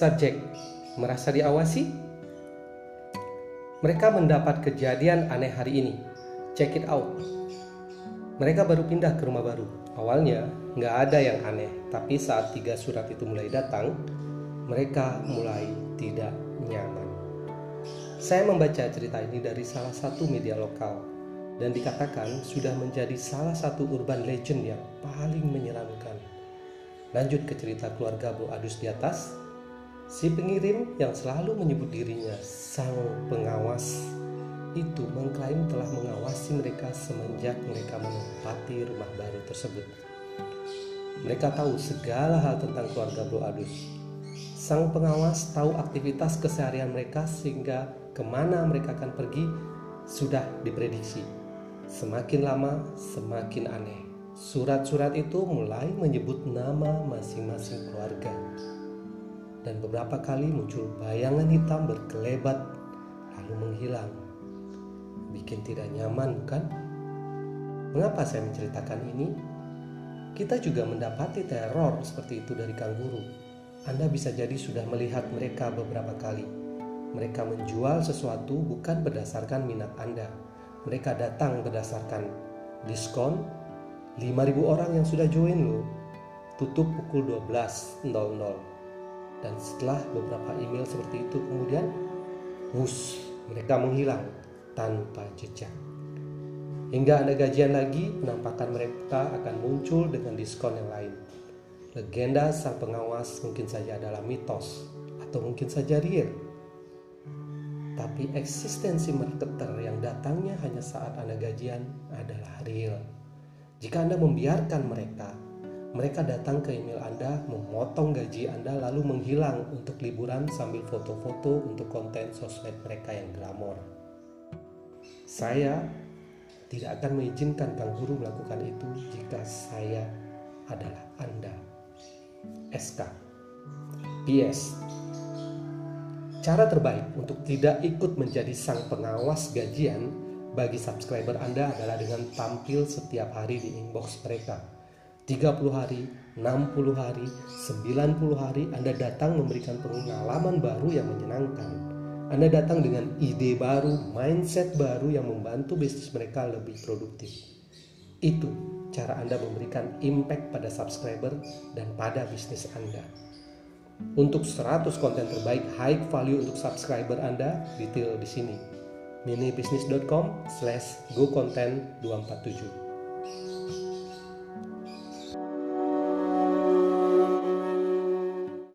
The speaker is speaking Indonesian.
Subjek merasa diawasi? Mereka mendapat kejadian aneh hari ini. Check it out. Mereka baru pindah ke rumah baru. Awalnya nggak ada yang aneh, tapi saat tiga surat itu mulai datang, mereka mulai tidak nyaman. Saya membaca cerita ini dari salah satu media lokal dan dikatakan sudah menjadi salah satu urban legend yang paling menyeramkan. Lanjut ke cerita keluarga Bro Adus di atas. Si pengirim yang selalu menyebut dirinya sang pengawas itu mengklaim telah mengawasi mereka semenjak mereka menempati rumah baru tersebut. Mereka tahu segala hal tentang keluarga Bro Adus. Sang pengawas tahu aktivitas keseharian mereka sehingga ke mana mereka akan pergi sudah diprediksi. Semakin lama, semakin aneh. Surat-surat itu mulai menyebut nama masing-masing keluarga. Dan beberapa kali muncul bayangan hitam berkelebat lalu menghilang. Bikin tidak nyaman, bukan? Mengapa saya menceritakan ini? Kita juga mendapati teror seperti itu dari Kang Guru. Anda bisa jadi sudah melihat mereka beberapa kali. Mereka menjual sesuatu bukan berdasarkan minat Anda, mereka datang berdasarkan diskon 5000 orang yang sudah join lo tutup pukul 12.00 dan setelah beberapa email seperti itu kemudian wus mereka menghilang tanpa jejak. Hingga ada gajian lagi penampakan mereka akan muncul dengan diskon yang lain. Legenda sang pengawas mungkin saja adalah mitos atau mungkin saja real. Tapi eksistensi marketer yang datangnya hanya saat Anda gajian adalah real. Jika Anda membiarkan mereka, mereka datang ke email Anda, memotong gaji Anda lalu menghilang untuk liburan sambil foto-foto untuk konten sosmed mereka yang glamor. Saya tidak akan mengizinkan Kang Guru melakukan itu jika saya adalah Anda. SK. PS. Cara terbaik untuk tidak ikut menjadi sang pengawas gajian bagi subscriber Anda adalah dengan tampil setiap hari di inbox mereka. 30 hari, 60 hari, 90 hari Anda datang memberikan pengalaman baru yang menyenangkan. Anda datang dengan ide baru, mindset baru yang membantu bisnis mereka lebih produktif. Itu cara Anda memberikan impact pada subscriber dan pada bisnis Anda. Untuk 100 konten terbaik high value untuk subscriber Anda, detail di sini. minibisnis.com slash go content 247